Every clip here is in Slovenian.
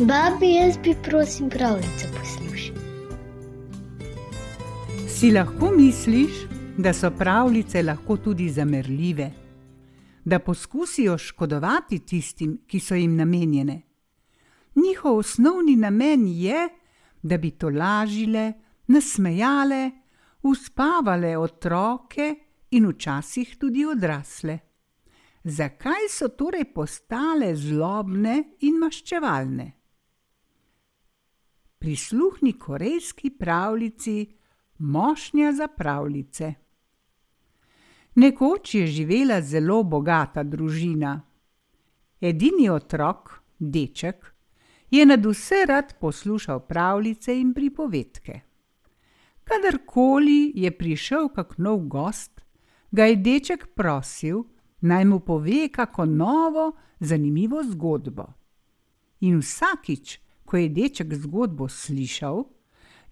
Babi, jaz bi prosim pravljico poslušal. Si lahko misliš, da so pravljice lahko tudi zamerljive, da poskusijo škodovati tistim, ki so jim namenjene? Njihov osnovni namen je, da bi to lažile, nasmejale, uspavale otroke in včasih tudi odrasle. Zakaj so torej postale zlobne in maščevalne? Prisluhni korejski pravljici Mošnja za pravljice. Nekoč je živela zelo bogata družina. Edini otrok, deček, je nad vse rad poslušal pravljice in pripovedke. Kadarkoli je prišel kak nov gost, ga je deček prosil, naj mu pove kako novo, zanimivo zgodbo. In vsakič, ko je deček zgodbo slišal,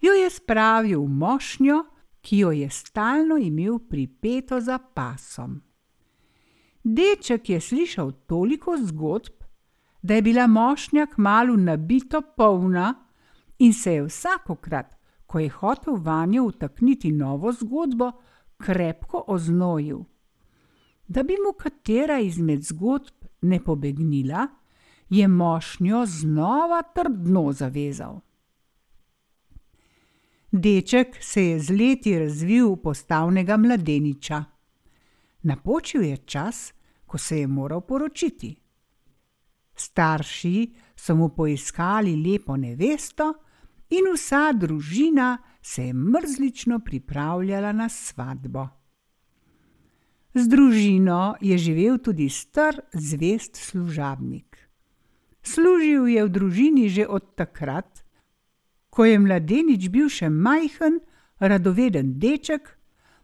jo je spravil v mošnjo, ki jo je stalno imel pripeto za pasom. Deček je slišal toliko zgodb, da je bila mošnja kmalu nabito polna in se je vsakokrat, ko je hotel vanjo vtakniti novo zgodbo, krepko oznojil. Da bi mu katera izmed zgodb ne pobegnila, je mošnjo znova trdno zavezal. Deček se je z leti razvil v postavnega mladeniča. Napočil je čas, ko se je moral poročiti. Starši so mu poiskali lepo nevesto, in vsa družina se je mrzlično pripravljala na svatbo. Z družino je živel tudi star zvest služabnik. Služil je v družini že od takrat, ko je mladenič bil še majhen, radoveden deček,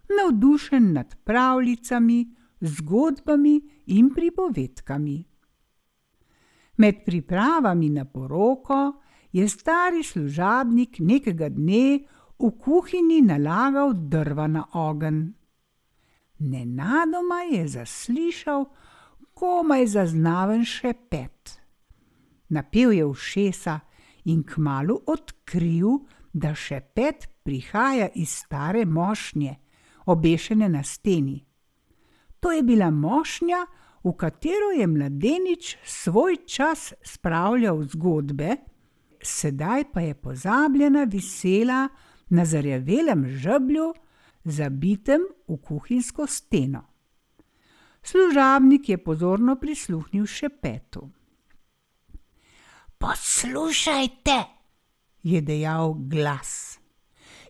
navdušen nad pravljicami, zgodbami in pripovedkami. Med pripravami na poroko je stari služabnik nekega dne v kuhinji nalagal drva na ogenj. Nenadoma je zaslišal komaj zaznaven šepet. Napel je ušesa in kmalu odkril, da šepet prihaja iz stare mošnje, obešene na steni. To je bila mošnja, v katero je mladenič svoj čas spravljal zgodbe, sedaj pa je pozabljena visela na zarjavelem žeblju, zabitem v kuhinjsko steno. Služabnik je pozorno prisluhnil še petu. Poslušajte, je dejal glas.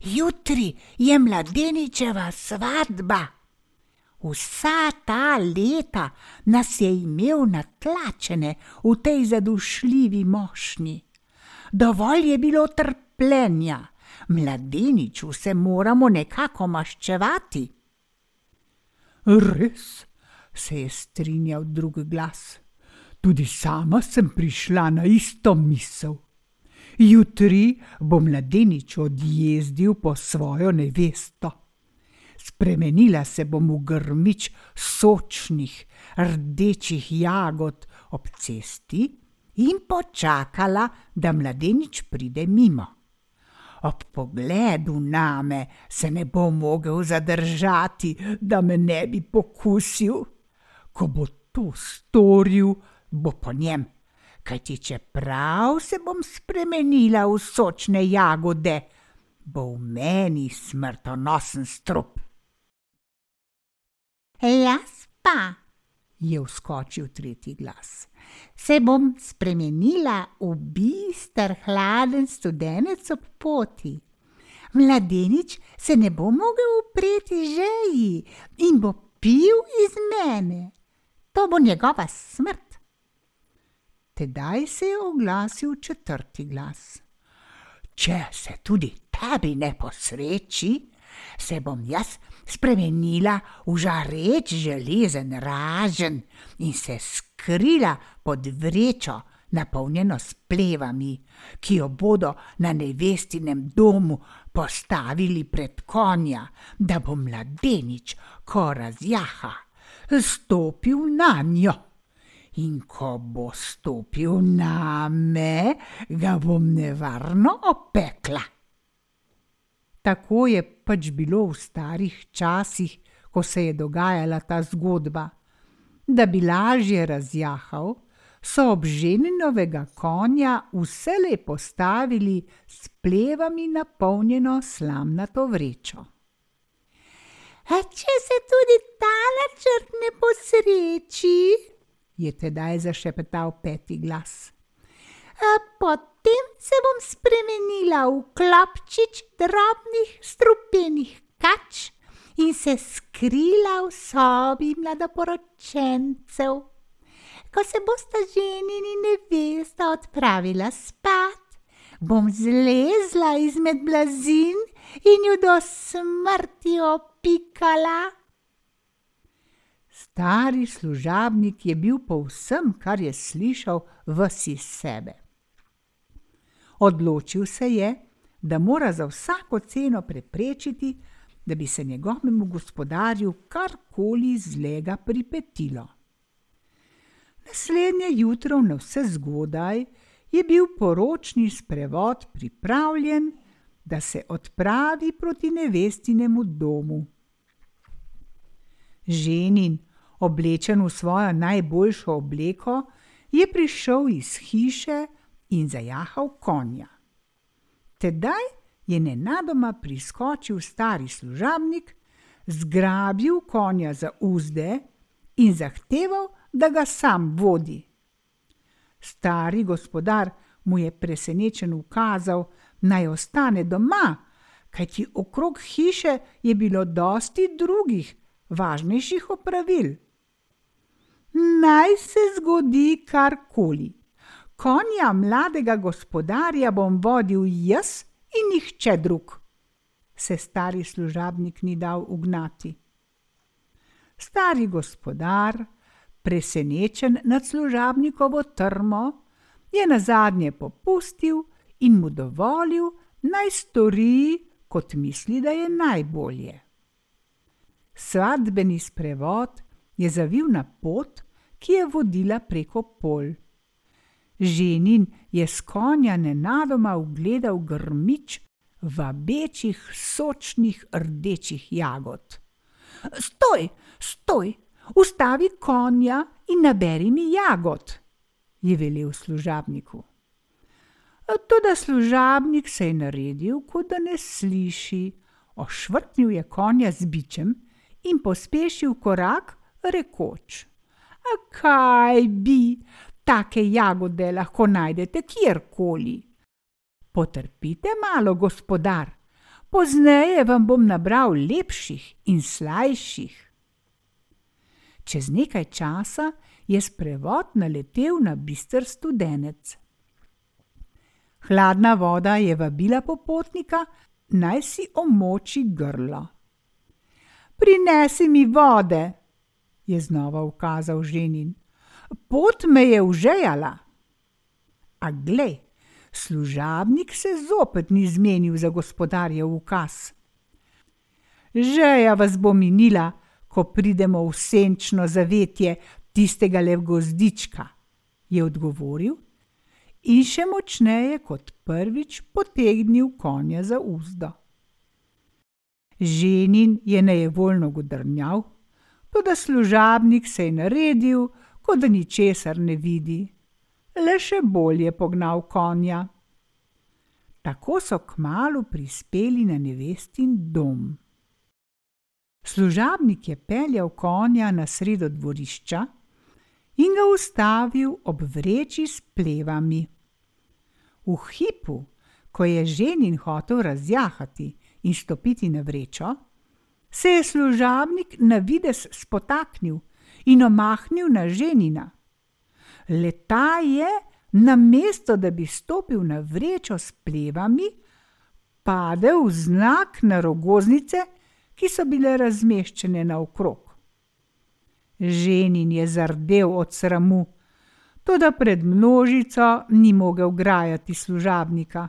Jutri je mladeničeva svatba. Vsa ta leta nas je imel natlačene v tej zadušljivi mošnji. Dovolj je bilo trpljenja, mladeniču se moramo nekako maščevati. Res, se je strinjal drug glas. Tudi sama sem prišla na isto misel. Jutri bo mladenič odjezdil po svojo nevesto. Spremenila se bom v grmič sočnih, rdečih jagod ob cesti in počakala, da mladenič pride mimo. Ob pogledu name se ne bo mogel zadržati, da me ne bi pokusil. Ko bo to storil, bo po njem, kajti čeprav se bom spremenila v sočne jagode, bo v meni smrtonosen strup. Jaz pa, je vskočil tretji glas, se bom spremenila v bister, hladen studenec ob poti. Mladenič se ne bo mogel upreti žeji in bo pil iz mene. To bo njegova smrt. Tedaj se je oglasil četrti glas. Če se tudi tebi ne posreči, se bom jaz spremenila v žareč železen ražen in se skrila pod vrečo, napolnjeno s plevami, ki jo bodo na nevestinem domu postavili pred konja, da bo mladenič, ko razjaha, stopil na njo. In ko bo stopil na me, ga bom nevarno opekla. Tako je pač bilo v starih časih, ko se je dogajala ta zgodba. Da bi lažje razjahal, so ob ženinovega konja vselej postavili s plevami napolnjeno slamnato vrečo. A če se tudi ta načrt ne posreči, je tedaj zašepetal peti glas. A potem se bom spremenila v klopčič drobnih strupenih kač in se skrila v sobi mladoporočencev. Ko se bosta ženin in nevesta odpravila spat, bom zlezla izmed blazin in jo do smrti opikala. Stari služabnik je bil po vsem, kar je slišal, vsi sebe. Odločil se je, da mora za vsako ceno preprečiti, da bi se njegovemu gospodarju karkoli zlega pripetilo. Naslednje jutro, na vse zgodaj, je bil poročni sprevod pripravljen, da se odpravi proti nevestinemu domu. Ženin, oblečen v svojo najboljšo obleko, je prišel iz hiše in zajahal konja. Tedaj je nenadoma priskočil stari služabnik, zgrabil konja za uzde in zahteval, da ga sam vodi. Stari gospodar mu je presenečen ukazal, naj ostane doma, kajti okrog hiše je bilo dosti drugih, važnejših opravil. Naj se zgodi karkoli. Konja mladega gospodarja bom vodil jaz in nihče drug, se stari služabnik ni dal ugnati. Stari gospodar, presenečen nad služabnikovo trmo, je na zadnje popustil in mu dovolil, naj stori, kot misli, da je najbolje. Svadbeni sprevod je zavil na pot, ki je vodila preko pol. Ženin je s konja nenadoma ugledal grmič vabečih, sočnih, rdečih jagod. Stoj, stoj, ustavi konja in naberi mi jagod, je velel služabniku. Toda služabnik se je naredil, kot da ne sliši, ošvrtnil je konja z bičem in pospešil korak, rekoč: A kaj bi, take jagode lahko najdete kjerkoli. Potrpite malo, gospodar, pozneje vam bom nabral lepših in slajših. Čez nekaj časa je sprevod naletel na bister studenec. Hladna voda je vabila popotnika, naj si omoči grlo. Prinesi mi vode, je znova ukazal ženin. Pot me je užejala. A glej, služabnik se zopet ni zmenil za gospodarjev ukaz. Žeja vas bo minila, ko pridemo v senčno zavetje tistega levgozdička, je odgovoril in še močneje kot prvič potegnil konja za uzdo. Ženin je nejevoljno godrnjal, tudi služabnik se je naredil, kot da ničesar ne vidi, le še bolje pognal konja. Tako so kmalo prispeli na nevestin dom. Služabnik je peljal konja na sredo dvorišča in ga ustavil ob vreči s plevami. V hipu, ko je ženin hotel razjahati in stopiti na vrečo, se je služabnik na vides spotaknil in omahnil na ženina. Leta je, na mesto, da bi stopil na vrečo s plevami, padel znak na rogoznice, ki so bile razmeščene naokrog. Ženin je zardel od sramu, tudi pred množico ni mogel grajati služabnika.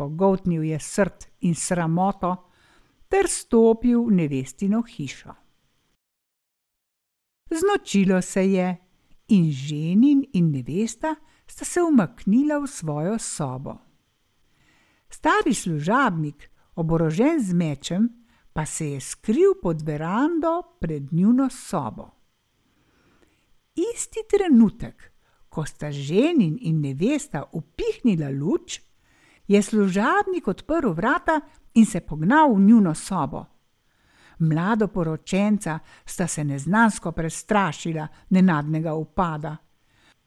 Pogotnil je srd in sramoto ter stopil v nevestino hišo. Znočilo se je in ženin in nevesta sta se umaknila v svojo sobo. Stari služabnik, oborožen z mečem, pa se je skril pod verando pred njuno sobo. Isti trenutek, ko sta ženin in nevesta upihnila luč, je služabnik odprl vrata in se pognal v njuno sobo. Mlado poročenca sta se neznansko prestrašila nenadnega upada.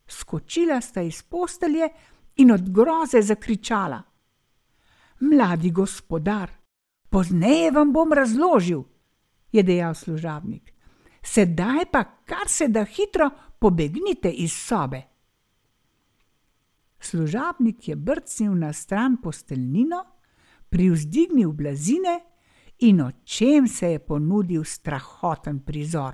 Skočila sta iz postelje in od groze zakričala: Mladi gospodar, pozneje vam bom razložil, je dejal služabnik. Sedaj pa kar se da hitro pobegnite iz sobe. Služabnik je brcnil na stran posteljnino, privzdignil blazine in očem se je ponudil strahoten prizor.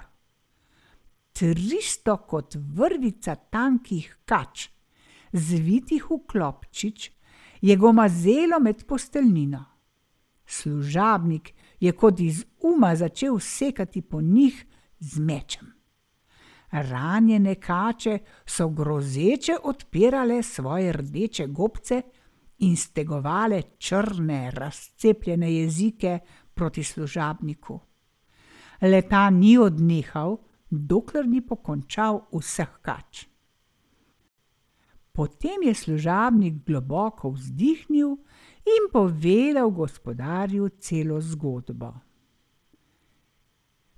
Tristo kot vrvica tankih kač, zvitih v klopčič, je gomazelo med posteljnino. Služabnik je kot iz uma začel sekati po njih z mečem. Ranjene kače so grozeče odpirale svoje rdeče gobce in stegovale črne, razcepljene jezike proti služabniku. Leta ni odnehal, dokler ni pokončal vseh kač. Potem je služabnik globoko vzdihnil in povedal gospodarju celo zgodbo.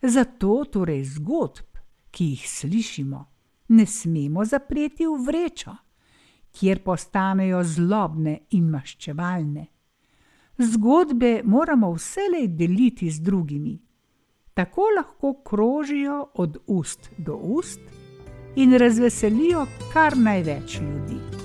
Zato torej zgodb, ki jih slišimo, ne smemo zapreti v vrečo, kjer postanejo zlobne in maščevalne. Zgodbe moramo vselej deliti z drugimi. Tako lahko krožijo od ust do ust in razveselijo kar največ ljudi.